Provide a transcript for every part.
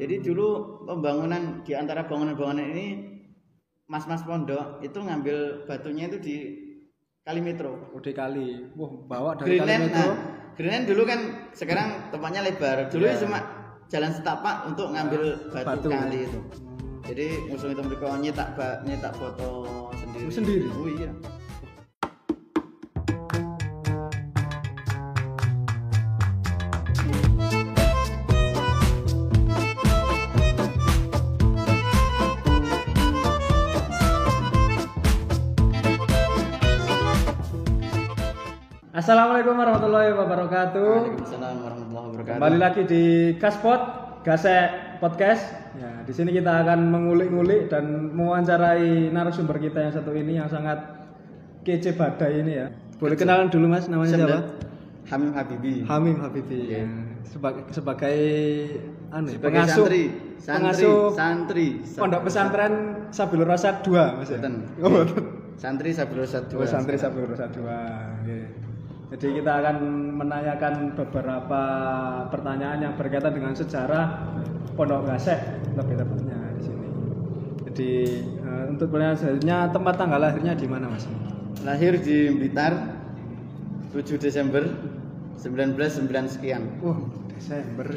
Jadi dulu pembangunan di antara bangunan-bangunan ini mas-mas pondok itu ngambil batunya itu di Kalimetro. Udah kali. Wah, bawa dari kali Greenland, metro. nah, Greenland dulu kan sekarang tempatnya lebar. Dulu Iya. cuma jalan setapak untuk ngambil batu, Batu. kali itu. Jadi musuh itu mereka nyetak nyetak foto sendiri. Sendiri? Oh iya. Assalamualaikum warahmatullahi wabarakatuh. Waalaikumsalam warahmatullahi wabarakatuh. Kembali lagi di Gaspot, Gasek Podcast. Ya, di sini kita akan mengulik-ngulik dan mewawancarai narasumber kita yang satu ini yang sangat kece badai ini ya. Boleh kenalan dulu Mas, namanya siapa? Hamim Habibi. Hamim Habibi. Ya. Sebagai sebagai anu, ya, Sebagai pengasuh santri, santri, pengasuh santri, Pondok Pesantren Sabil Rosad 2 Mas. ya? Oh, boten. Santri Sabil Rosad Oh, II. santri Sabil Rosad 2. Oke. Jadi kita akan menanyakan beberapa pertanyaan yang berkaitan dengan sejarah Pondok Gasek lebih tepatnya di sini. Jadi eh, untuk pertanyaan selanjutnya tempat tanggal lahirnya di mana Mas? Lahir di Blitar 7 Desember 1909 sekian. Wah, Desember.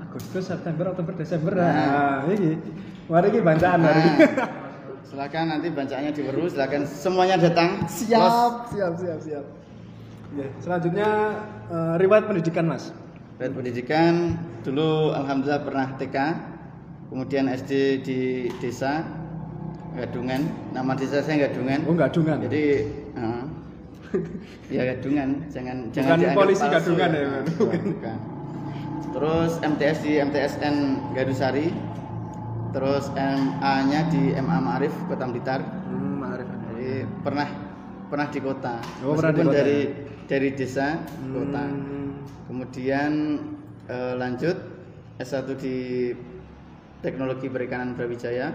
Agustus, September, Oktober, Desember. Nah. Nah, ini. Mari ini. Nah, silakan nanti bacaannya diweru, silakan semuanya datang. Los. siap, siap, siap, siap. Oke, selanjutnya eh, riwayat pendidikan Mas. Riwayat pendidikan dulu alhamdulillah pernah TK, kemudian SD di desa Gadungan. Nama desa saya Gadungan. Oh, enggak dungan. Jadi eh, ya Gadungan, jangan jangan dianggap polisi palsu Gadungan ya, Nah, bukan. bukan. Terus MTS di MTSN Gadusari. Terus MA-nya di MA Ma'arif Kota Blitar. Hmm, Ma'arif. Jadi pernah pernah di kota. Oh, pernah di kota dari dari desa ke kota. Hmm. Kemudian eh, lanjut S1 di Teknologi Perikanan Brawijaya.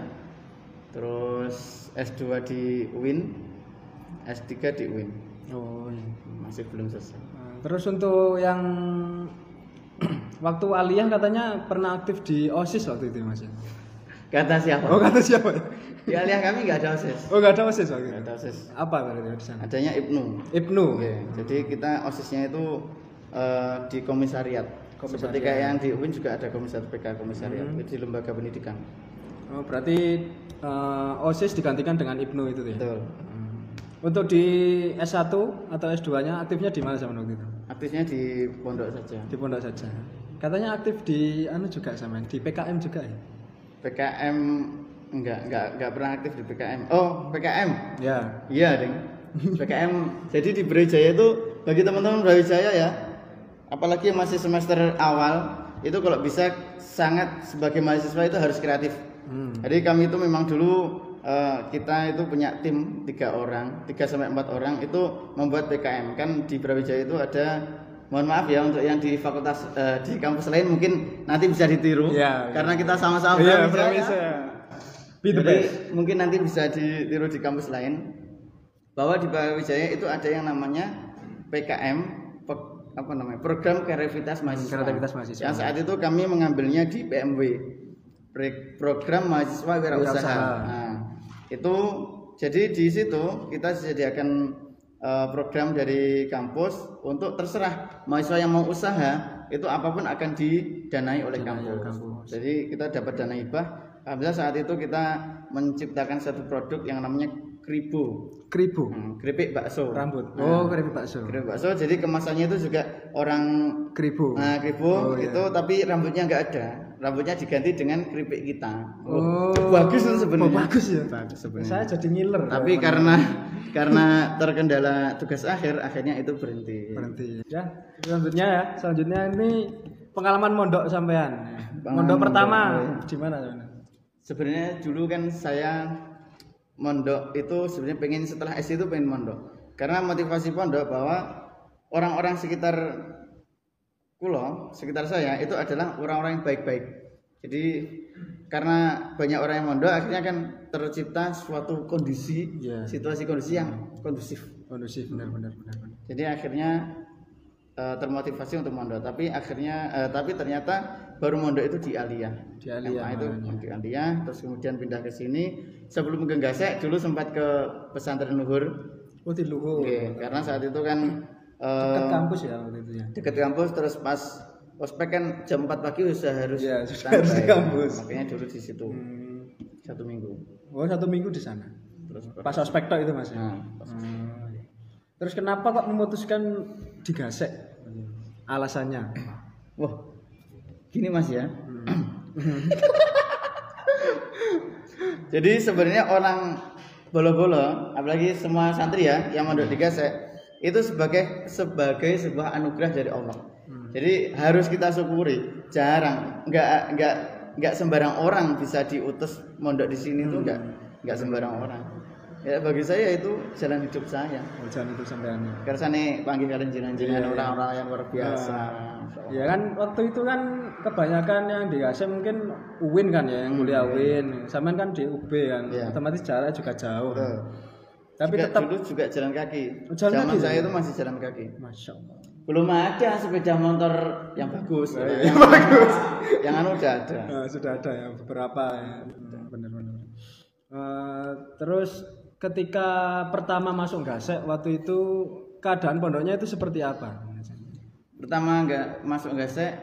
Terus S2 di UIN, S3 di UIN. Oh, iya. Masih belum selesai. Nah, Terus untuk yang waktu aliyah katanya pernah aktif di OSIS waktu itu Mas. Kata siapa? Oh, kata siapa? Di aliyah kami nggak ada OSIS. Oh, enggak ada OSIS waktu Nggak ada OSIS. Apa berarti di sana? Adanya IPNU. Ibnu. Oke, jadi kita OSISnya itu eh, di komisariat. Seperti kayak yang di UIN juga ada komisariat PK komisariat Hmm. di lembaga pendidikan. Oh, berarti eh, OSIS digantikan dengan Ibnu itu ya. Betul. Hmm. Untuk di S1 atau S2-nya aktifnya di mana sama waktu itu? Aktifnya di pondok saja. Di pondok saja. Katanya aktif di anu juga sama di PKM juga ya? PKM enggak enggak enggak pernah aktif di PKM. Oh, PKM. Ya. Iya, Ding. PKM. jadi di Brawijaya itu bagi teman-teman Brawijaya ya, apalagi yang masih semester awal, itu kalau bisa sangat sebagai mahasiswa itu harus kreatif. Hmm. Jadi kami itu memang dulu eh, kita itu punya tim tiga orang, tiga sampai empat orang itu membuat PKM. Kan di Brawijaya itu ada, mohon maaf ya untuk yang di fakultas eh, di kampus lain mungkin nanti bisa ditiru, Iya, karena kita sama-sama Iya, Brawijaya. Brawijaya. Be the Jadi best. mungkin nanti bisa ditiru di kampus lain bahwa di Brawijaya itu ada yang namanya PKM apa namanya program kreativitas mahasiswa. kreativitas mahasiswa. Yang saat itu kami mengambilnya di PMW program mahasiswa wirausaha. Nah, itu jadi di situ kita disediakan eh, program dari kampus untuk terserah mahasiswa yang mau usaha itu apa pun akan didanai oleh kampus. kampus. Jadi kita dapat dana hibah. Alhamdulillah saat itu kita menciptakan satu produk yang namanya kribo, Kribo. Hmm, keripik bakso. Rambut. Nah, Oh, keripik bakso. keripik bakso. Jadi kemasannya itu juga orang Kribo. nah kribo Oh, iya. itu tapi rambutnya nggak ada. Rambutnya diganti dengan keripik kita. Oh. itu bagus itu sebenarnya. Oh, bagus ya. Bagus sebenarnya. Saya jadi ngiler. Tapi karena karena terkendala tugas akhir, akhirnya itu berhenti. berhenti. Ya, selanjutnya ya. Selanjutnya ini pengalaman mondok sampean. Pengalaman Mondok pertama mondok, di mana sampean? Sebenarnya dulu kan saya mondok itu sebenarnya pengen setelah SD itu pengen mondok. Karena motivasi pondok bahwa orang-orang sekitar kulo, sekitar saya itu adalah orang-orang yang baik-baik. Jadi karena banyak orang yang mondok akhirnya kan tercipta suatu kondisi, Iya. situasi kondisi yang kondusif. Kondusif benar benar benar. benar. Jadi akhirnya eh, termotivasi untuk mondok. Tapi akhirnya eh, tapi ternyata baru mondok itu di Aliyah. Di SMA itu namanya. di Aliyah, terus kemudian pindah ke sini. Sebelum ke Gasek dulu sempat ke pesantren Luhur. Oh di Luhur. Oke, karena saat itu kan Dekat eh, kampus ya waktu itu ya. dekat kampus terus pas ospek kan jam 4 pagi sudah harus Iya, sudah harus di kampus. Makanya dulu di situ Hmm. satu minggu. Oh satu minggu di sana. Terus Pas ospek tok itu mas ya. Nah, Hmm. Terus kenapa kok memutuskan digasek? Alasannya? Wah, gini mas ya. Jadi sebenarnya orang bolo-bolo, apalagi semua santri ya yang mondok di Gasek, itu sebagai sebagai sebuah anugerah dari Allah. Jadi harus kita syukuri. Jarang, nggak nggak nggak sembarang orang bisa diutus mondok di sini tuh nggak nggak sembarang orang. Ya bagi saya itu jalan hidup saya. Oh, jangan itu sampean. Kersane panggil kalian jenengan orang-orang yang luar biasa. Ya kan waktu itu kan kebanyakan yang di Gasem mungkin UIN kan ya, yang kuliah UIN. Sampean kan di UB kan, Iya. otomatis jarak juga jauh. Betul. Tapi Juga tetap dulu juga jalan kaki. Jalan Zaman kaki, saya ya? itu masih jalan kaki. Masya Allah. Belum ada sepeda motor yang bagus. iya, yang bagus. Yang anu udah ada. Eh, sudah ada ya beberapa ya. Benar-benar. Eh, terus ketika pertama masuk Gasek waktu itu keadaan pondoknya itu seperti apa? Pertama nggak masuk gasek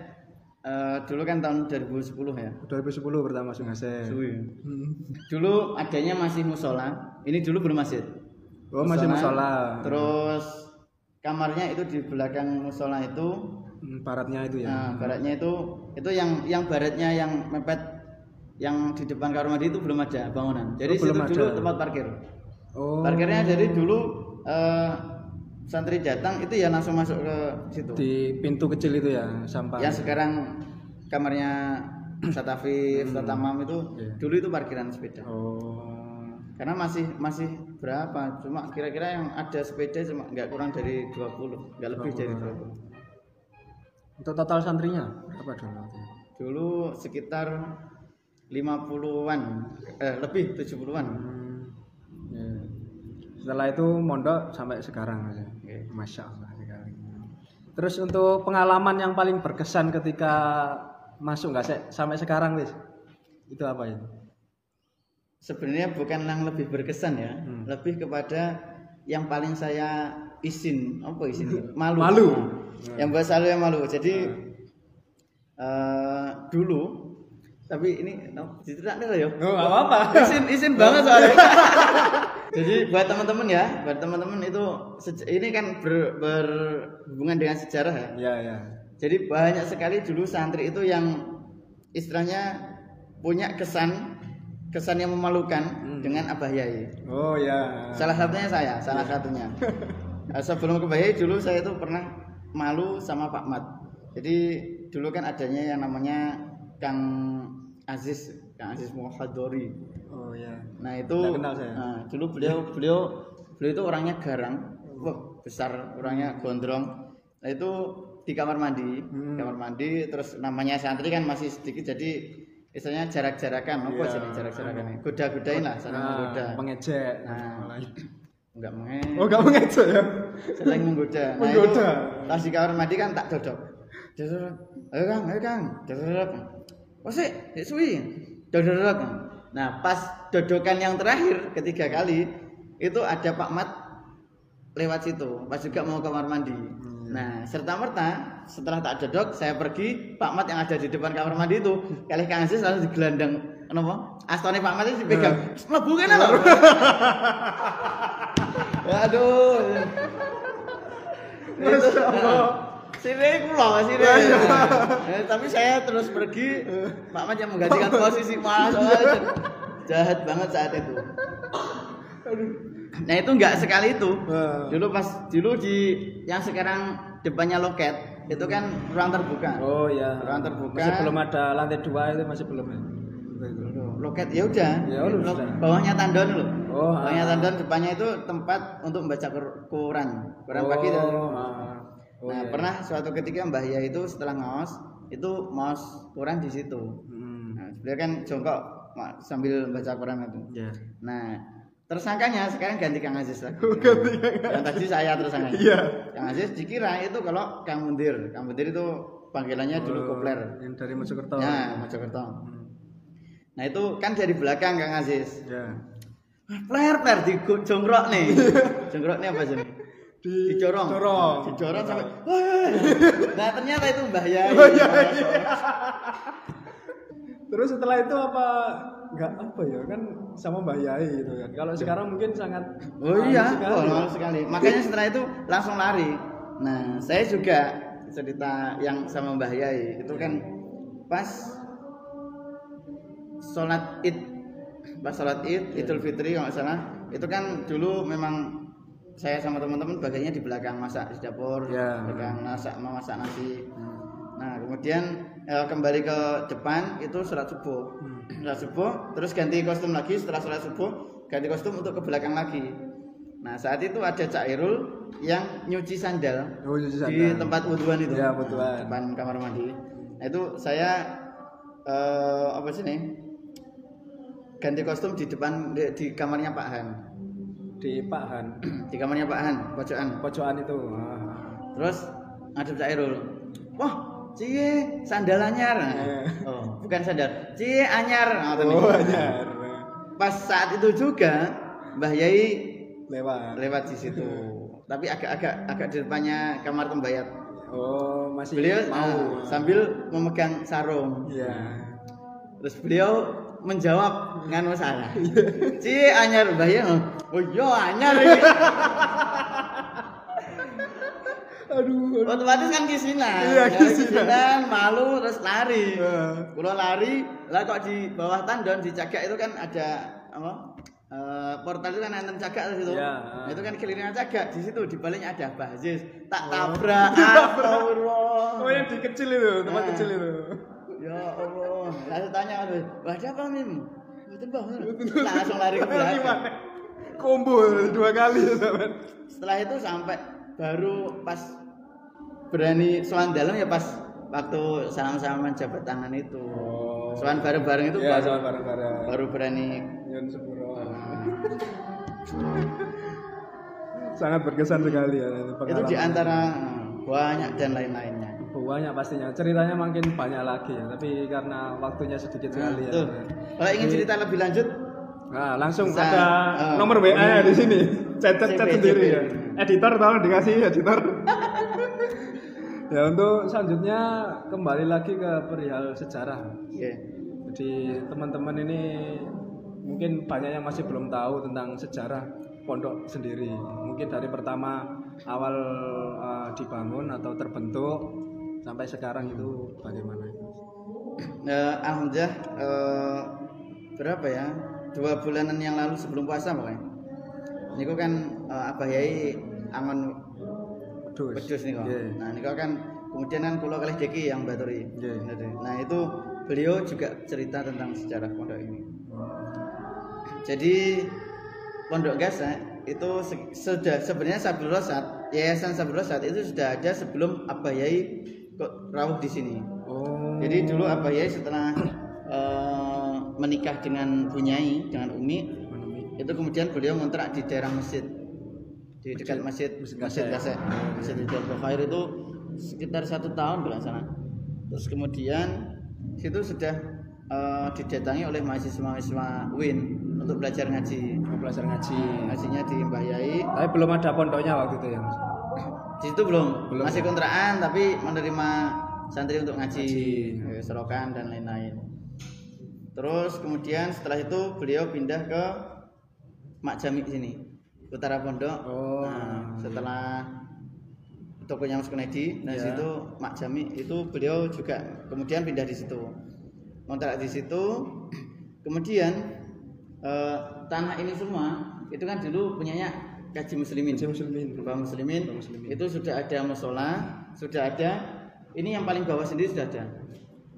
eh, dulu kan tahun 2010 ya. 2010 pertama masuk Gasek. Hmm. Dulu adanya masih musola. Ini dulu belum masjid. Oh masih musola. Terus kamarnya itu di belakang musola itu Hmm, Baratnya itu ya. Nah, baratnya itu itu yang yang baratnya yang mepet yang di depan kamar mandi itu belum ada bangunan. Jadi Oh, belum situ dulu ada. tempat parkir. Oh. Parkirnya jadi dulu eh, santri datang itu ya langsung masuk ke situ. di pintu kecil itu ya sampah. Yang sekarang kamarnya Satafif, Tatamam itu Iya. dulu itu parkiran sepeda. Oh. Karena masih masih berapa? Cuma kira-kira yang ada sepeda cuma nggak kurang dari 20, nggak lebih dari 20. Untuk total santrinya berapa dulu? Dulu sekitar 50-an, eh lebih 70-an. Hmm. ya. Setelah itu mondok sampai sekarang Mas. Oke. Masya Allah sekali. Terus untuk pengalaman yang paling berkesan ketika masuk nggak sampai sekarang wis itu apa itu? Sebenarnya bukan yang lebih berkesan ya, Hmm. lebih kepada yang paling saya izin, apa izin? Malu. Malu. Nah, Yang buat saya yang malu. Jadi eh, dulu, tapi ini no, diceritain lah ya. Oh, nggak apa-apa. Izin, izin banget soalnya. Jadi buat teman-teman ya, buat teman-teman itu ini kan ber- berhubungan dengan sejarah ya. Ya ya. Jadi banyak sekali dulu santri itu yang istilahnya punya kesan kesan yang memalukan dengan Abah Yai. Oh ya. Salah satunya saya, salah satunya. Eh, Sebelum ke Abah Yai dulu saya itu pernah malu sama Pak Mat. Jadi dulu kan adanya yang namanya Kang Aziz, Kang Aziz Muhadori. Oh ya. Nah itu Nggak kenal saya. nah, dulu beliau beliau beliau itu orangnya garang, wah besar orangnya gondrong. Nah itu di kamar mandi, Hmm. kamar mandi terus namanya santri kan masih sedikit jadi istilahnya jarak-jarakan, apa Iya. jadi jarak-jarakan ini? Goda-godain lah, saling menggoda. Nah, pengejek. Nah. Enggak menge, Oh, gak mengejek ya? saling menggoda. Nah, Menggoda. pas di kamar mandi kan tak dodok. Dodok. Ayo Kang, ayo Kang. Dodok. Oh sih, suwi. Dodok. Nah, pas dodokan yang terakhir ketiga kali itu ada Pak Mat lewat situ, pas juga mau kamar mandi. Nah, serta merta setelah tak dodok, saya pergi, Pak Mat yang ada di depan kamar mandi itu, kali Kang Aziz langsung digelandang, kenapa? Astone Pak Mat itu dipegang, mlebu kene lho. Ya, Aduh. Itu, Sini kula, sini. Tapi saya terus pergi, Pak Mat yang menggantikan posisi Mas. Jahat banget saat itu. Nah itu nggak sekali itu. Dulu pas dulu di yang sekarang depannya loket itu kan ruang terbuka. Oh ya. Ruang terbuka. Masih belum ada lantai dua itu masih belum ya. Loket ya udah. Ya udah, Lo- sudah. Bawahnya tandon loh. Oh, Bawahnya ah. tandon depannya itu tempat untuk membaca Qur- Quran. Quran pagi dan Oh, ah. Oh, nah, iya. pernah suatu ketika Mbah Ya itu setelah ngaos itu ngaos Quran di situ. Hmm. Nah, beliau kan jongkok sambil baca Quran itu. Ya. Nah, tersangkanya sekarang ganti Kang Aziz lagi. Yang tadi saya tersangkanya. Iya. Kang Aziz dikira itu kalau Kang Mundir. Kang Mundir itu panggilannya dulu Oh, kopler Yang dari Mojokerto. ya Mojokerto Hmm. nah itu kan dari belakang Kang Aziz Ya. Ah, Pler pler di jonggrok nih. jonggrok nih apa sih? Di Dicorong. corong. Dicorong sampai. Nah ternyata itu. Oh, iya, Terus setelah itu apa nggak apa ya kan sama Mbah Yai gitu kan. Kalau sekarang mungkin sangat Oh iya, sekali. oh, sekali. Makanya setelah itu langsung lari. Nah saya juga cerita yang sama Mbah Yai itu kan pas sholat id pas sholat id idul fitri kalau nggak salah itu kan dulu memang saya sama teman-teman bagiannya di belakang masak di dapur Ya. belakang masak memasak nasi nah kemudian eh, kembali ke depan itu sholat subuh Hmm. sholat subuh terus ganti kostum lagi setelah sholat subuh ganti kostum untuk ke belakang lagi nah saat itu ada Cak Irul yang nyuci sandal Oh, nyuci di sandal. tempat wudhuan itu Ya, wudhuan. depan kamar mandi nah, itu saya eh, apa sih nih ganti kostum di depan di, di kamarnya Pak Han Di Pak Han. di kamarnya Pak Han pojokan Pojokan itu. Ah. terus ngadep Cak Irul wah cie sandal anyar. Eh. oh bukan sandal. Cie anyar. Nah, Oh, anyar. pas saat itu juga Mbah Yai Lewat. lewat di situ. Tapi agak-agak agak di depannya kamar tembayat. Oh, masih beliau mau. ah, sambil memegang sarung. Iya. terus beliau menjawab nganu salah. Ci anyar Mbah Yai. Oh iya anyar Aduh. aduh. otomatis kan kisinan Iya, Ya, kisinan. malu terus lari. Kalau lari, lah kok di bawah tandon di cagak itu kan ada apa? Eh, portal itu kan enten cagak di situ. Iya. Nah, itu kan kelilingan cagak. Di situ di baliknya ada Bazis. Tak Oh. tabrak. Astagfirullah. Oh, yang di kecil itu, tempat Nah. kecil itu. Ya Allah. Lalu tanya "Wah, ada apa, Mim?" Betul, Bang. Langsung lari ke belakang. Combo dua kali ya, teman. Setelah itu sampai baru pas berani soal dalam ya pas waktu salam-salaman jabat tangan itu. Oh. Soal bareng-bareng itu Iya, baru, sama bareng-bareng. baru berani Yun Sepuro. Sangat berkesan sekali ya itu itu pengalaman. di antara eh, banyak dan lain-lainnya banyak pastinya. Ceritanya makin banyak lagi ya, tapi karena waktunya sedikit sekali ya. Tuh. kalau ingin cerita lebih lanjut Nah, langsung Bisa, ada eh, nomor WA di sini. Chat chat, sendiri ya. Editor tolong dikasih editor. ya untuk selanjutnya kembali lagi ke perihal sejarah. Iya. Jadi teman-teman ini mungkin banyak yang masih belum tahu tentang sejarah pondok sendiri. Mungkin dari pertama awal eh, dibangun atau terbentuk sampai sekarang itu bagaimana? Eh, alhamdulillah eh, berapa ya dua bulanan yang lalu sebelum puasa pokoknya niku kan eh, Abah Yai angon Pedus nih kok Iya. nah niku kan kemudian kan kulo kalih deki yang baturi Iya. nah itu beliau juga cerita tentang sejarah pondok ini. Jadi pondok Gasa itu se- sudah sebenarnya Sabdul Rosat yayasan Sabdul Rosat itu sudah ada sebelum Abah Yai kok rawuh di sini. Oh. jadi dulu Abah Yai setelah eh, menikah dengan Bunyai dengan Umi itu kemudian beliau ngontrak di daerah masjid di dekat masjid Masjid masjid. Gasek masjid Hidayat Khair itu sekitar satu tahun kalau nggak salah terus kemudian situ sudah eh, didatangi oleh mahasiswa-mahasiswa UIN untuk belajar ngaji Mau belajar ngaji. ngajinya di Mbah Yai Tapi belum ada pondoknya waktu itu ya. Di situ belum, Belum, masih ya? kontrakan tapi menerima santri untuk ngaji, Ngaji. eh, serokan dan lain-lain terus kemudian setelah itu beliau pindah ke Mak Jami sini Utara Pondok Oh. nah, setelah tokonya Mas Kunedi nah Ya. situ Mak Jami itu beliau juga kemudian pindah di situ kontrak di situ kemudian eh, tanah ini semua itu kan dulu punyanya kaji muslimin Kaji muslimin. Bapak muslimin, Bapak muslimin. itu sudah ada musola, sudah ada. Ini yang paling bawah sendiri sudah ada.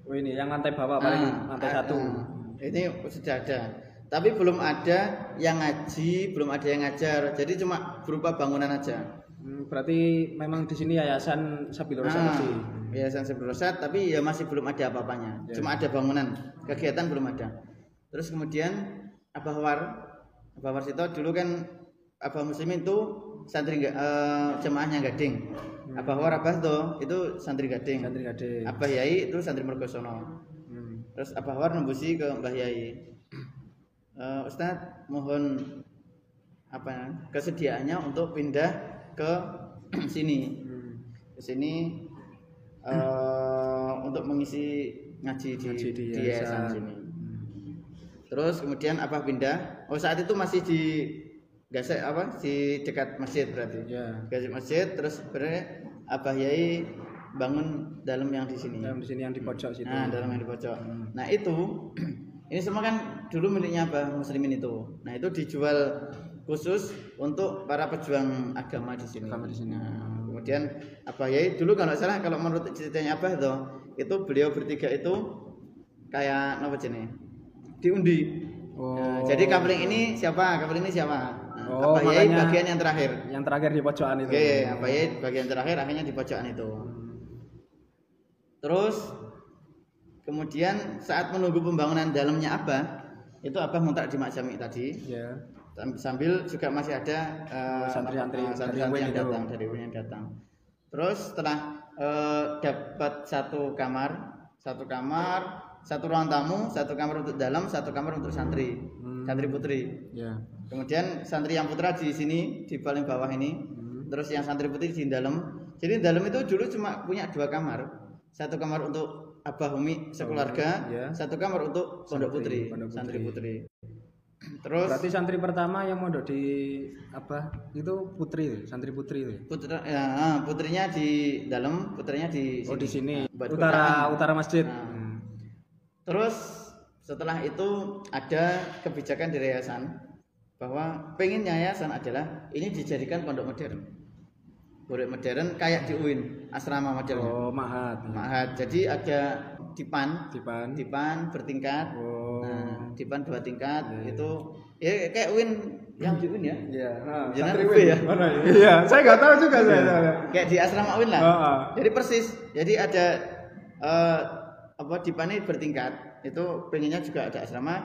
Oh ini yang lantai bawah paling Ah, lantai ah, satu. ah. Ini sudah ada. Tapi belum ada yang ngaji, belum ada yang ngajar. Jadi cuma berupa bangunan aja. Hmm, berarti memang di sini yayasan Sabilur Nah, Sanasi. Yayasan Sabil Rosat, tapi ya masih belum ada apa-apanya. Ya. Cuma ada bangunan, kegiatan belum ada. Terus kemudian Abah War, Abah War Sito dulu kan Abah Muslimin itu santri eh, jemaahnya Gading. Abah War Abah tuh itu santri gading. Santri gading. Abah Yai itu santri Mergosono. Hmm. Terus Abah War nembusi ke Mbah Yai. Eh, Ustadz mohon apa ya, kesediaannya untuk pindah ke sini Hmm. ke sini eh, untuk mengisi ngaji di, Ngaji di di yayasan. yayasan sini. Terus kemudian apa pindah? Oh saat itu masih di Gasek apa? Di dekat masjid berarti. Ya. Gasek masjid terus sebenarnya Abah Yai bangun dalam yang di sini. Dalam di sini yang di pojok situ. Nah, dalam yang di pojok. Hmm. Nah, itu ini semua kan dulu miliknya apa muslimin itu. Nah, itu dijual khusus untuk para pejuang agama di sini. Agama di sini. Nah, kemudian Abah Yai dulu kalau salah kalau menurut ceritanya Abah itu itu beliau bertiga itu kayak apa jenis? Diundi. Oh. Nah, jadi kapling ini siapa? Kapling ini siapa? Nah, Oh, Abah Yai makanya- bagian yang terakhir. Yang terakhir di pojokan itu. Oke, Abah Yai bagian terakhir akhirnya di pojokan itu. Terus kemudian saat menunggu pembangunan dalamnya Abah, itu Abah ngontrak di Mak Jami tadi. Ya. Sam- Sambil juga masih ada eh, Santri-santri eh, santri-santri dari yang Win itu. datang dari yang datang. Terus setelah eh, dapat satu kamar, satu kamar, satu ruang tamu, satu kamar untuk dalam, satu kamar untuk santri, Hmm. santri putri. Ya. Kemudian santri yang putra di sini di paling bawah ini, Hmm. terus yang santri putri di dalam. Jadi di dalam itu dulu cuma punya dua kamar, satu kamar untuk abah umi sekeluarga, ya. satu kamar untuk pondok putri, pondok putri. santri putri. Terus Berarti santri pertama yang mondok di apa? Itu putri, santri putri itu. putra, ya, ah, putrinya di dalam, putrinya di Oh di sini. Buat Utara utara masjid. Nah. Hmm. Terus setelah itu ada kebijakan di yayasan bahwa pengen yayasan adalah ini dijadikan pondok modern. Pondok modern kayak di UIN, asrama modern. Oh, mahat. Mahat. Jadi ada dipan, Dipan. dipan bertingkat. Oh. Nah, dipan dua tingkat itu ya kayak UIN yang di UIN ya. Iya. Nah, Jangan UB Win. ya? Mana ya? Iya, saya nggak tahu juga saya. saya. Kayak di asrama UIN lah. Heeh. Jadi persis. Jadi ada eh, apa dipan ini bertingkat. Itu pengennya juga ada asrama.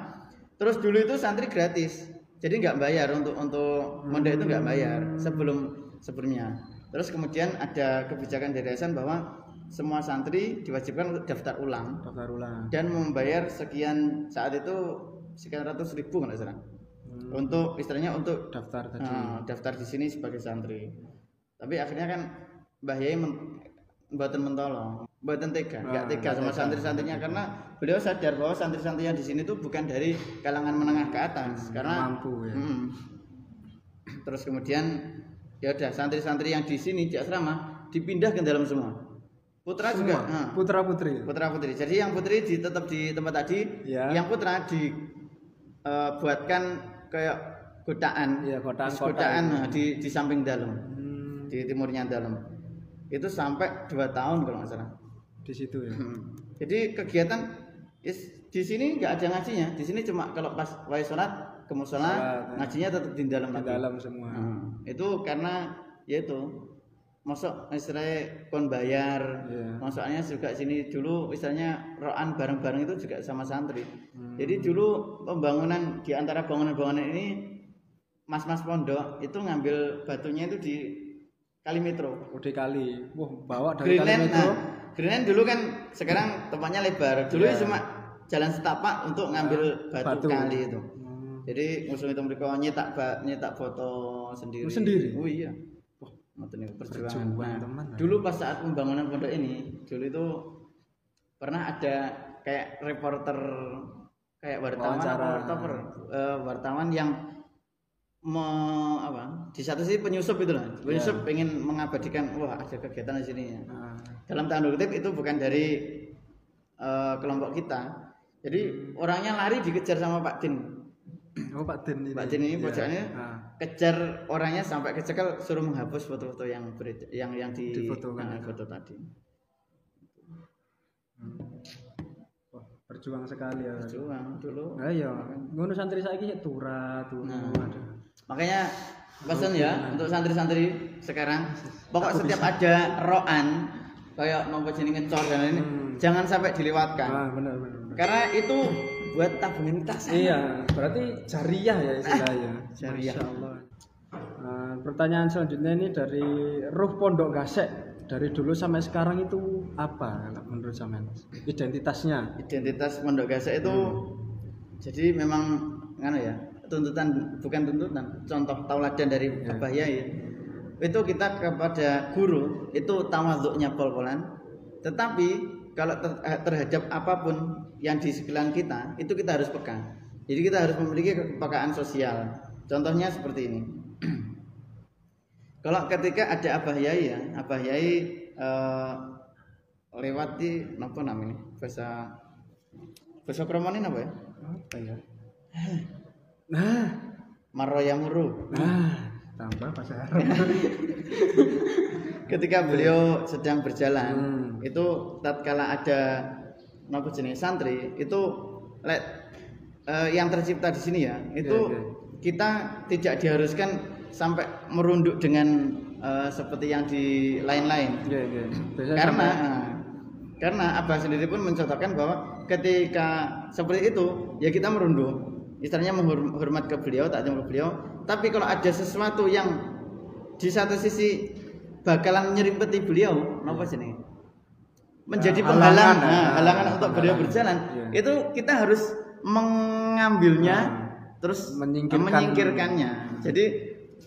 Terus dulu itu santri gratis. Jadi nggak bayar untuk untuk mondok itu nggak bayar sebelum sebelumnya. Terus kemudian ada kebijakan dari yayasan bahwa semua santri diwajibkan untuk daftar ulang Daftar ulang. dan membayar sekian saat itu sekian ratus ribu nggak salah untuk istilahnya untuk Daftar tadi. Nah, daftar di sini sebagai santri. Tapi akhirnya kan Mbah Yai men, mentolong, mboten tega, nggak Ah, tega sama santri-santrinya karena beliau sadar bahwa santri-santri yang di sini tuh bukan dari kalangan menengah ke atas karena mampu ya. Mm. Terus kemudian ya udah santri-santri yang di sini di asrama dipindah ke dalam semua. Putra juga. nah, Putra putri. putra putri. Jadi yang putri di, tetap di tempat tadi, Ya. yang putra dibuatkan kayak godaan. Iya, godaan kota godaan itu. nah, di di samping dalam, Hmm, di timurnya dalam. Itu sampai dua tahun kalau nggak salah. di situ ya. Hmm. Jadi kegiatan is, di sini nggak ada ngajinya. Di sini cuma kalau pas wai sholat ke musola, ya. ngajinya tetap di dalam Di lagi. dalam semua. Nah, itu karena yaitu masuk istilahnya kon bayar Iya. masuknya juga sini dulu istilahnya roan bareng-bareng itu juga sama santri Hmm. jadi dulu pembangunan di antara bangunan-bangunan ini mas-mas pondok itu ngambil batunya itu di Kalimetro Udah kali. Wah, bawa dari kali Greenland metro. nah Greenland dulu kan sekarang tempatnya lebar dulu Iya. cuma jalan setapak untuk ngambil batu, Batu. kali itu Hmm. Jadi musuh itu mereka nyetak nyetak foto sendiri. Oh, sendiri? Oh iya. Wah, ngoten niku perjuangan. Perjuangan, Nah, teman. dulu pas saat pembangunan pondok ini, dulu itu pernah ada kayak reporter kayak wartawan Wawancara. apa wartawan, wartawan yang me, apa di satu sisi penyusup itu lah penyusup pengen mengabadikan wah ada kegiatan di sini ya Nah, dalam tanda kutip itu bukan dari eh, kelompok kita jadi orangnya lari dikejar sama Pak Din oh Pak Din ini. Pak Din ini Iya. pojokannya Nah, kejar orangnya sampai kecekel suruh menghapus foto-foto yang yang yang di Difotokan nah, itu. foto tadi wah, berjuang sekali ya. juang dulu Nah, iya. Ngono santri saiki sik tura, turu. Nah. Makanya pesan ya untuk santri-santri sekarang pokok setiap ada roan kayak nopo jenenge ngecor dan ini Hmm. jangan sampai dilewatkan Nah, benar benar. benar. karena itu buat tabungan kita sana. Iya, berarti jariah ya istilahnya. Jariah. Masya Allah. Nah, pertanyaan selanjutnya ini dari Ruh Pondok Gasek dari dulu sampai sekarang itu apa menurut sampean? Identitasnya. identitas Pondok Gasek itu jadi memang ngana ya tuntutan bukan tuntutan contoh tauladan dari Ya. Abah Yai itu kita kepada guru itu tawaduknya pol-polan tetapi kalau ter- eh, terhadap apa pun yang di sekeliling kita itu kita harus pegang. Jadi kita harus memiliki kepekaan sosial. Contohnya seperti ini. Kalau ketika ada Abah Yai ya Abah Yai eh, lewati apa namanya bahasa bahasa kromonin apa ya? Apa ya? Nah, Maroyamuru. Nah, tambah bahasa Arab. ketika beliau sedang berjalan Hmm. itu tatkala ada apa jenis santri itu lek eh, yang tercipta di sini ya itu Iya, iya. kita tidak diharuskan sampai merunduk dengan eh, seperti yang di lain-lain iya. Biasanya karena nah, karena Abah sendiri pun mencontohkan bahwa ketika seperti itu ya kita merunduk istilahnya menghormat ke beliau tak ke beliau tapi kalau ada sesuatu yang di satu sisi bakalan nyerimpeti beliau apa sih nih menjadi Nah, penghalang halangan, nah, nah, halangan untuk beliau berjalan Iya. itu kita harus mengambilnya terus Menyingkirkan. menyingkirkannya jadi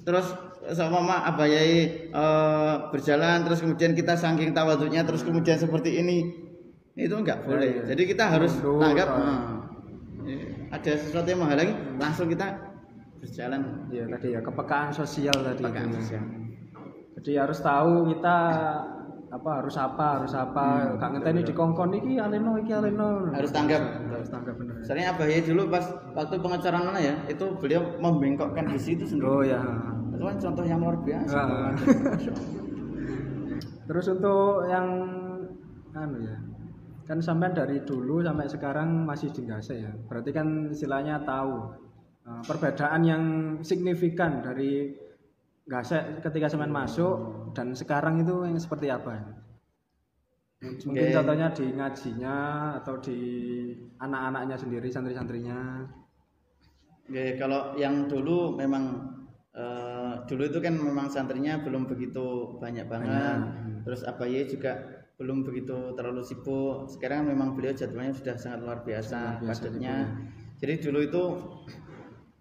terus sama mama abayai eh, berjalan terus kemudian kita saking tawaduknya terus kemudian seperti ini itu enggak boleh iya. jadi kita harus Mundur, tanggap ah. nah, ada sesuatu yang menghalangi langsung kita berjalan Iya tadi ya kepekaan sosial tadi. Kepekaan itu. sosial. Jadi harus tahu kita apa harus apa harus apa gak ngenteni dikongkon iki aleno iki aleno Harus tanggap. harus tanggap bener Misalnya Abah Yai dulu pas waktu pengecoran mana ya, itu beliau membengkokkan besi itu sendiri. oh ya Itu kan contoh yang luar biasa. Ah. Allah. terus untuk yang anu ya kan sampean dari dulu sampai sekarang masih di Gase ya berarti kan istilahnya tahu eh, perbedaan yang signifikan dari Gase ketika sampean masuk dan sekarang itu yang seperti apa mungkin Oke. contohnya di ngajinya atau di anak-anaknya sendiri santri-santrinya Oke, kalau yang dulu memang eh, dulu itu kan memang santrinya belum begitu banyak banget. Banyak. Terus Abaye juga belum begitu terlalu sibuk. Sekarang memang beliau jadwalnya sudah sangat luar biasa, padatnya. Jadi dulu itu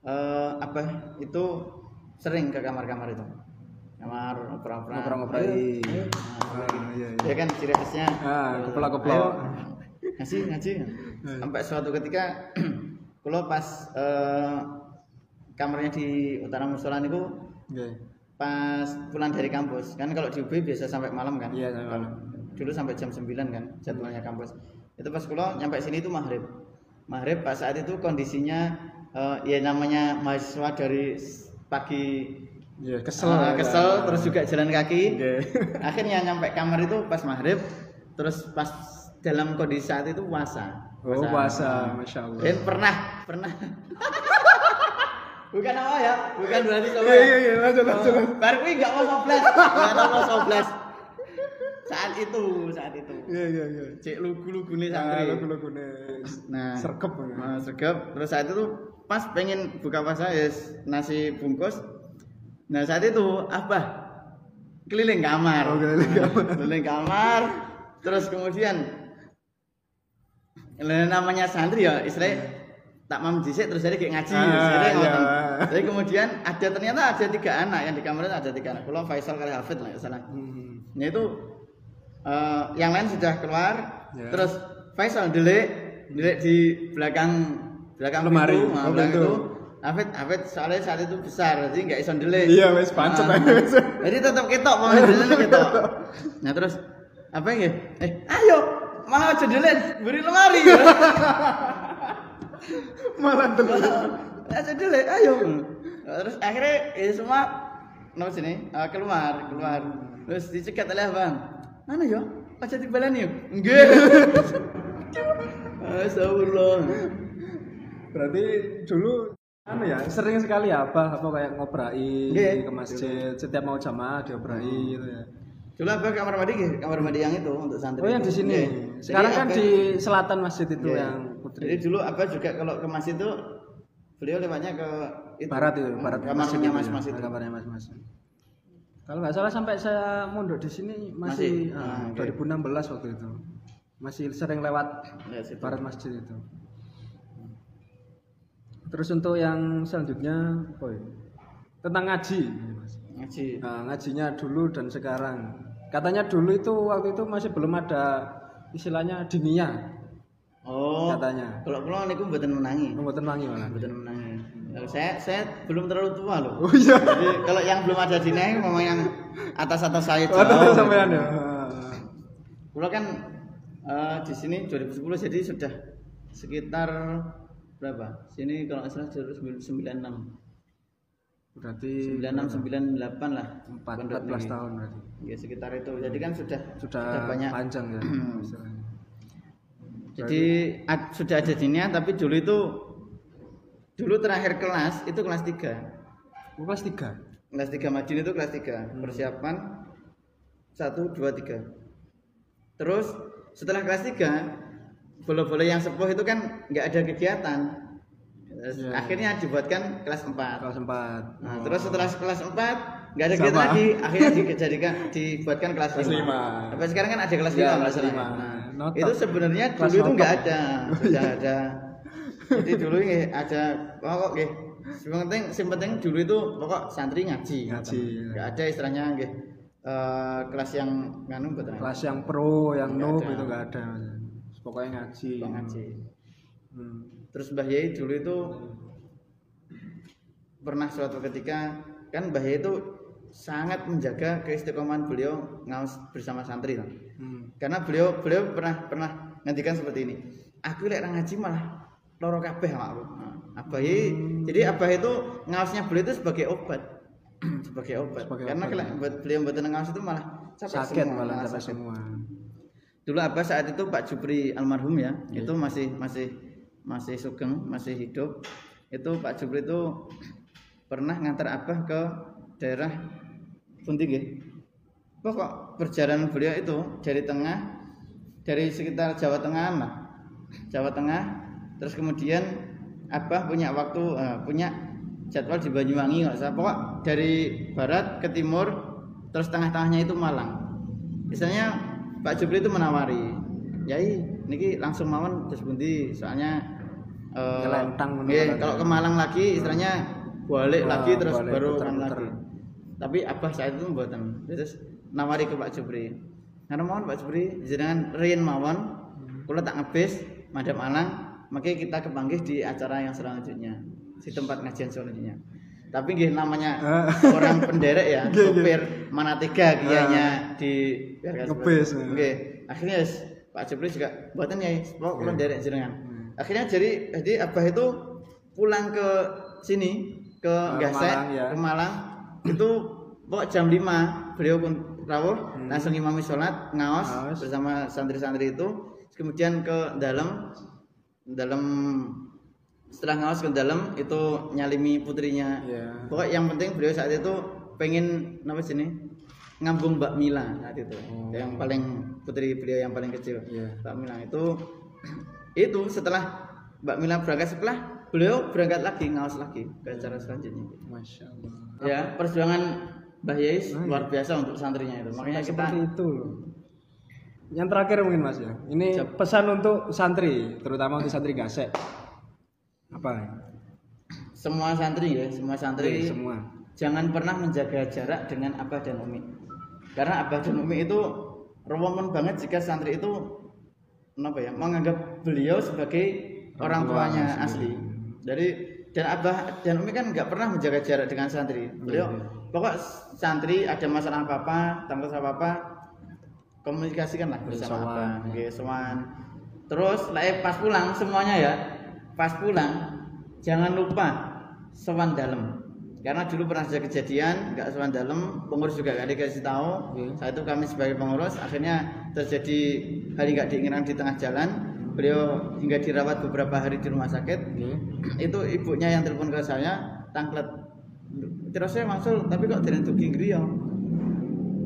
eh, apa itu sering ke kamar-kamar itu. Kamar. Ngobrol-ngobrol. Iya. ayo. Ah, iya, iya. Ya kan ciri khasnya. Ah, eh, keplok-keplok. ayo, Ngaji, ngaji. Sampai suatu ketika kalau pas eh, kamarnya di Utara Musola itu Oke. pas pulang dari kampus kan kalau di UB biasa sampai malam kan Iya, sampai malam. dulu sampai jam 9 kan jadwalnya kampus itu pas kulo nyampe sini itu maghrib maghrib pas saat itu kondisinya eh, ya namanya mahasiswa dari pagi Iya, kesel. eh, kesel ya. terus juga jalan kaki Oke. akhirnya nyampe kamar itu pas maghrib terus pas dalam kondisi saat itu puasa Oh, puasa, masya Allah. Dan pernah pernah bukan apa ya bukan berarti sama Iya, iya, iya, lanjut, lanjut. baru kuwi nggak mau soblas nggak mau soblas saat itu saat itu Iya, iya, iya. cek lugu lugu nih santri lagu-lagu nih. nah Serkep. nah, terus saat itu pas pengen buka puasa ya nasi bungkus nah saat itu apa keliling kamar Oh, keliling kamar. keliling kamar terus kemudian namanya santri ya istilahnya tak mam dhisik terus jadi kayak ngaji Ah, jadi iya. Jadi kemudian ada ternyata ada tiga anak yang di kamar itu ada tiga anak. Kalau Faisal kali Hafid lah ya salah. Hmm. Nah itu eh, yang lain sudah keluar, Ya. terus Faisal delik, delik di belakang belakang Lemari. pintu, nah, Oh, belakang pintu. itu. Hafid, Hafid soalnya saat itu besar, jadi nggak iso delik. Iya, wes pancet Nah, aja. Jadi tetap ketok, mau delik ketok. Nah terus apa ya? Eh, ayo, malah aja delik, beri lemari. Malah dulu. aja delik, ayo. Nah, terus akhirnya ya semua nama sini eh, keluar, keluar. Terus dicegat oleh bang. Mana yo? Aja dibalani yo. Enggak. Astagfirullah. Berarti dulu anu ya sering sekali ya apa apa kayak ngoprai Iya. ke masjid setiap mau jamaah dioprai gitu ya. Dulu apa kamar mandi? Kamar mandi yang itu untuk santri. Oh yang di sini. Iya. Sekarang Jadi kan Abah- di selatan masjid itu Iya. yang putri. Jadi dulu apa juga kalau ke masjid itu beliau lewatnya ke itu, barat itu, barat kamarnya mas ya, mas itu. Kamarnya mas mas. Kalau nggak salah sampai saya mondok di sini masih, Masih? ah, Ah, oke. 2016 waktu itu. Masih sering lewat Ya, barat masjid itu. Terus untuk yang selanjutnya, apa ya? Tentang ngaji. Ngaji. Nah, ngajinya dulu dan sekarang. Katanya dulu itu waktu itu masih belum ada istilahnya dinia Oh. katanya. Kalau kula niku mboten menangi. Pembuatan wangi malah. Mboten menangi. Kalau saya saya belum terlalu tua loh. Oh iya. Jadi kalau yang belum ada dinai memang yang atas-atas saya jauh. Waduh sampean ya. Kula kan eh, di sini 2010 jadi sudah sekitar berapa? Sini kalau nggak salah 96. Berarti 96 98 lah. empat pondok 14 ini. tahun berarti. Ya sekitar itu. Jadi kan sudah Sudah, banyak. panjang ya. Jadi ad- sudah ada dinia tapi dulu itu dulu terakhir kelas itu kelas 3. Oh, kelas 3. Kelas 3 Madin itu kelas 3. Persiapan 1 2 3. Terus setelah kelas 3 bola-bola yang sepuh itu kan nggak ada kegiatan. Terus Iya. Akhirnya dibuatkan kelas 4. Kelas 4. Nah, terus setelah kelas 4 nggak ada Sama. kegiatan lagi, akhirnya dijadikan dibuatkan kelas 5. Kelas lima. Sampai sekarang kan ada kelas 5 Iya, nggak kelas salah. lima. Nah, itu sebenarnya Kelas dulu itu nggak ada, sudah ada. Jadi dulu ini ada pokok nggih. Yang penting, yang penting dulu itu pokok santri ngaji. Ngaji. Nggak ada istilahnya nggih eh, kelas yang nganu mboten. Kelas yang pro, yang Nggak noob itu enggak ada. Pokoknya ngaji. Ngaji. Hmm. Terus Mbah Yai dulu itu pernah suatu ketika kan Mbah Yai itu sangat menjaga keistiqomahan beliau ngaus bersama santri. Hmm. Karena beliau beliau pernah pernah ngendikan seperti ini. Aku lek ngaji malah loro kabeh sama aku. Nah, Abah Yai- jadi Abah itu ngausnya beliau itu sebagai obat. sebagai obat. Sebagai Karena obat, buat beliau buat ngaus itu malah Sakit semua, malah capek semua. Dulu Abah saat itu Pak Jupri almarhum ya, itu masih masih masih sugeng, masih hidup. Itu Pak Jupri itu pernah ngantar Abah ke daerah Pundi nggih. Pokok perjalanan beliau itu dari tengah dari sekitar Jawa Tengah lah. Jawa Tengah terus kemudian Abah punya waktu eh, punya jadwal di Banyuwangi nggak salah. Pokok dari barat ke timur terus tengah-tengahnya itu Malang. Misalnya Pak Jupri itu menawari, Yai, niki langsung mawon terus bundi, soalnya eh, nggih, kan. kalau ke Malang lagi istilahnya balik Wah, lagi terus balik, baru kan puter-puter. lagi. Tapi Abah saat itu mboten. Terus nawari ke Pak Jupri. Karena mawon Pak Jupri jenengan riyen mawon, kula tak ngebis madhep Malang, makanya kita kepanggih di acara yang selanjutnya, di tempat ngajian selanjutnya. Tapi nggih namanya orang penderek ya, supir mana tiga kianya di seperti Ngebis, itu. ya. Nggih. Akhirnya yes, Pak Jupri juga buatan ya, pokok kula derek jenengan. Akhirnya jadi jadi Abah itu pulang ke sini ke Gasek, ya. ke Malang itu pokok jam 5 beliau pun rawuh langsung imami sholat ngaos Ngaos. bersama santri-santri itu kemudian ke dalam dalam setelah ngaos ke dalam itu nyalimi putrinya Iya. pokok yang penting beliau saat itu pengen apa sini ngambung Mbak Mila saat itu yang paling putri beliau yang paling kecil Iya. Mbak Mila itu itu setelah Mbak Mila berangkat sekolah beliau berangkat lagi ngaos lagi ke acara selanjutnya Masya Allah. ya perjuangan Mbah Yais luar biasa untuk santrinya itu makanya kita itu loh. Yang terakhir mungkin Mas ya. Ini pesan untuk santri, terutama untuk santri gasek. Apa? semua santri ya semua santri Iya, semua. jangan pernah menjaga jarak dengan abah dan umi karena abah dan umi itu rewongan banget jika santri itu apa ya menganggap beliau sebagai orang tua tuanya asli jadi dan abah dan umi kan nggak pernah menjaga jarak dengan santri beliau Iya, pokok santri ada masalah apa apa tanggal apa apa komunikasikan lah bersama abah ya. Sowan. terus lah eh, pas pulang semuanya ya pas pulang jangan lupa sowan dalam karena dulu pernah ada kejadian nggak sowan dalam pengurus juga gak dikasih tahu. Iya. saat itu kami sebagai pengurus akhirnya terjadi hal yang nggak diinginkan di tengah jalan. Beliau hingga dirawat beberapa hari di rumah sakit. Oke. itu ibunya yang telepon ke saya tangklet. Terus saya masuk tapi kok dari tugi griyo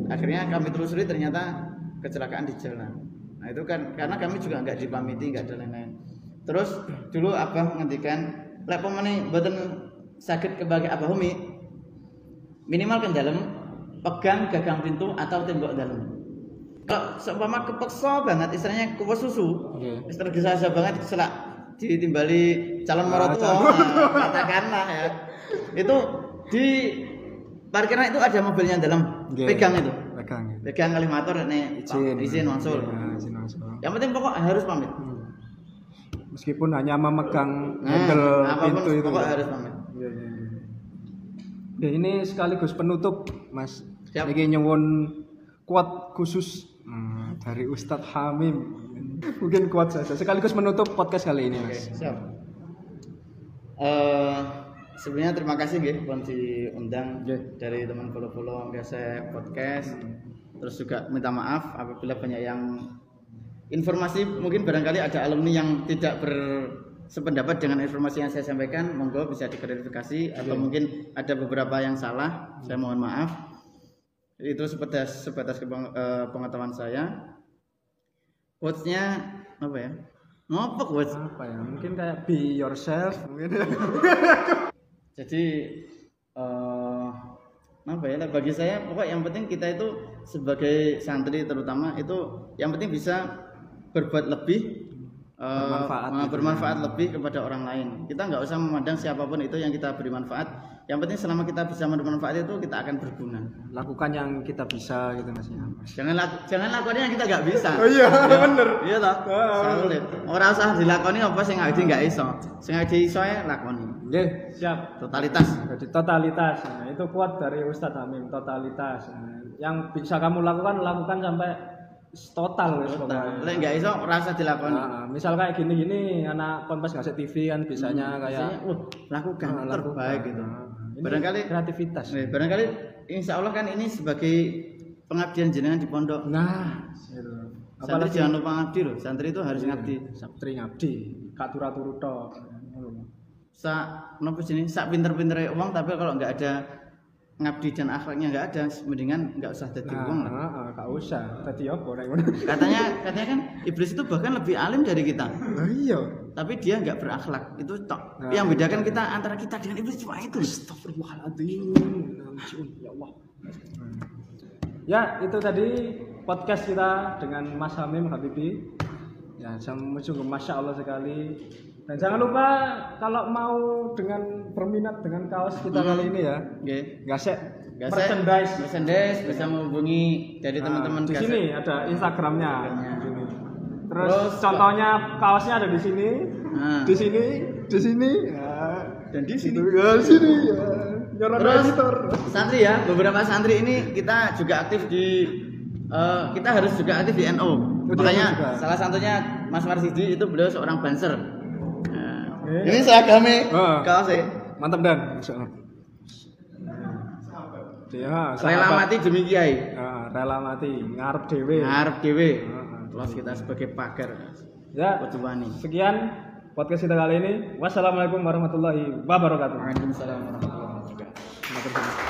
akhirnya kami telusuri ternyata kecelakaan di jalan. Nah itu kan karena kami juga nggak dipamiti nggak ada lain-lain terus dulu abah ngendikan lek pemene mboten sakit kebagai abah umi minimal ke dalam pegang gagang pintu atau tembok dalam. Kalau seumpama kepeksa banget istilahnya kupas susu, Oke. wis tergesa-gesa banget selak ditimbali calon Ah, mertua calon nah, katakanlah ya. Itu di parkiran itu ada mobilnya dalam, Oke. pegang itu. Pegang. Pegang kali motor nih, Izin. izin wangsul. Ya, izin wangsul. Yang penting pokok harus pamit. Hmm. Meskipun hanya memegang Nah, handle pintu itu. pokok ya. harus pamit. Iya, iya. Ya, ini sekaligus penutup, Mas. Siap. Ini nyewon kuat khusus hmm, dari Ustadz Hamim. Mungkin kuat saja. Sekaligus menutup podcast kali ini, Oke, Mas. siap. Eh, sebenarnya terima kasih nggih pun diundang Nggih. dari teman follow-follow Gase Podcast. Terus juga minta maaf apabila banyak yang informasi mungkin barangkali ada alumni yang tidak bersependapat dengan informasi yang saya sampaikan, monggo bisa diklarifikasi atau mungkin ada beberapa yang salah, saya mohon maaf. Itu sebatas sebatas eh, pengetahuan saya. Quotes-nya apa ya? Ngopo quotes? Apa ya? Mungkin kayak be yourself. Mungkin. Jadi eh apa ya? Bagi saya pokok yang penting kita itu sebagai santri terutama itu yang penting bisa berbuat lebih eh, Bermanfaat gitu bermanfaat lebih kepada orang lain. Kita nggak usah memandang siapa pun itu yang kita beri manfaat. Yang penting selama kita bisa memberi manfaat itu kita akan berguna. Lakukan yang kita bisa gitu, Mas. ya. Jangan laku, jangan lakukan yang kita nggak bisa. Oh iya, bener. Iya toh. Sulit. Ora usah dilakoni apa sing ngaji nggak iso. Sing ngaji iso ya lakoni. Oke, siap. Totalitas. Jadi totalitas, nah, itu kuat dari Ustadz Hamim, totalitas. Nah, yang bisa kamu lakukan, lakukan sampai total wis pokoknya. Lek nggak iso ora usah dilakoni. Nah, misal kayak gini-gini, anak konpes ngasih TV kan bisanya kayak Biasanya, wah, lakukan Ah, lakukan. terbaik gitu. Nah, ini Barangkali kreativitas. Nih, barangkali insya Allah kan ini sebagai pengabdian jenengan di pondok. Nah, gitu. Santri apalagi jangan lupa ngabdi loh. Santri itu harus ngabdi. Sabtri ngabdi, kak turu tok. Sak nopo sini, sak pinter-pintere uang tapi kalau nggak ada ngabdi dan akhlaknya nggak ada, mendingan nggak usah jadi uang lah. Nah, ah, gak usah. Tadi apa? Katanya katanya kan iblis itu bahkan lebih alim dari kita. Oh iya. Tapi dia nggak berakhlak. Itu tok. Nah, yang bedakan kita antara kita dengan iblis cuma itu. Astagfirullahaladzim. Ya Allah. Ya, itu tadi podcast kita dengan Mas Hamim Habibi. Ya, sungguh masya Allah sekali. Dan jangan lupa kalau mau dengan berminat dengan kaos kita kali ini ya, Oke. gasek Gasek, merchandise. merchandise bisa menghubungi dari Nah, teman-teman di Gasek. sini ada Instagramnya. Instagramnya. Terus, Terus, contohnya kaosnya ada di sini, Nah. di sini, di sini, ya. dan di sini. ya, di sini, ya. Terus editor. santri ya, beberapa santri ini kita juga aktif di eh, kita harus juga aktif di NO. Makanya salah satunya Mas Marsidi itu beliau seorang banser. Eh. ini seragamnya Ah. kaosnya. Mantap dan, insyaallah. Ya, Rela sahabat. mati demi kiai. Ah, rela mati, ngarep dewe. Ngarep dewe. Ah, Terus kita sebagai pagar. Ya, Kudu wani. sekian podcast kita kali ini. Wassalamualaikum warahmatullahi wabarakatuh. Waalaikumsalam warahmatullahi wabarakatuh.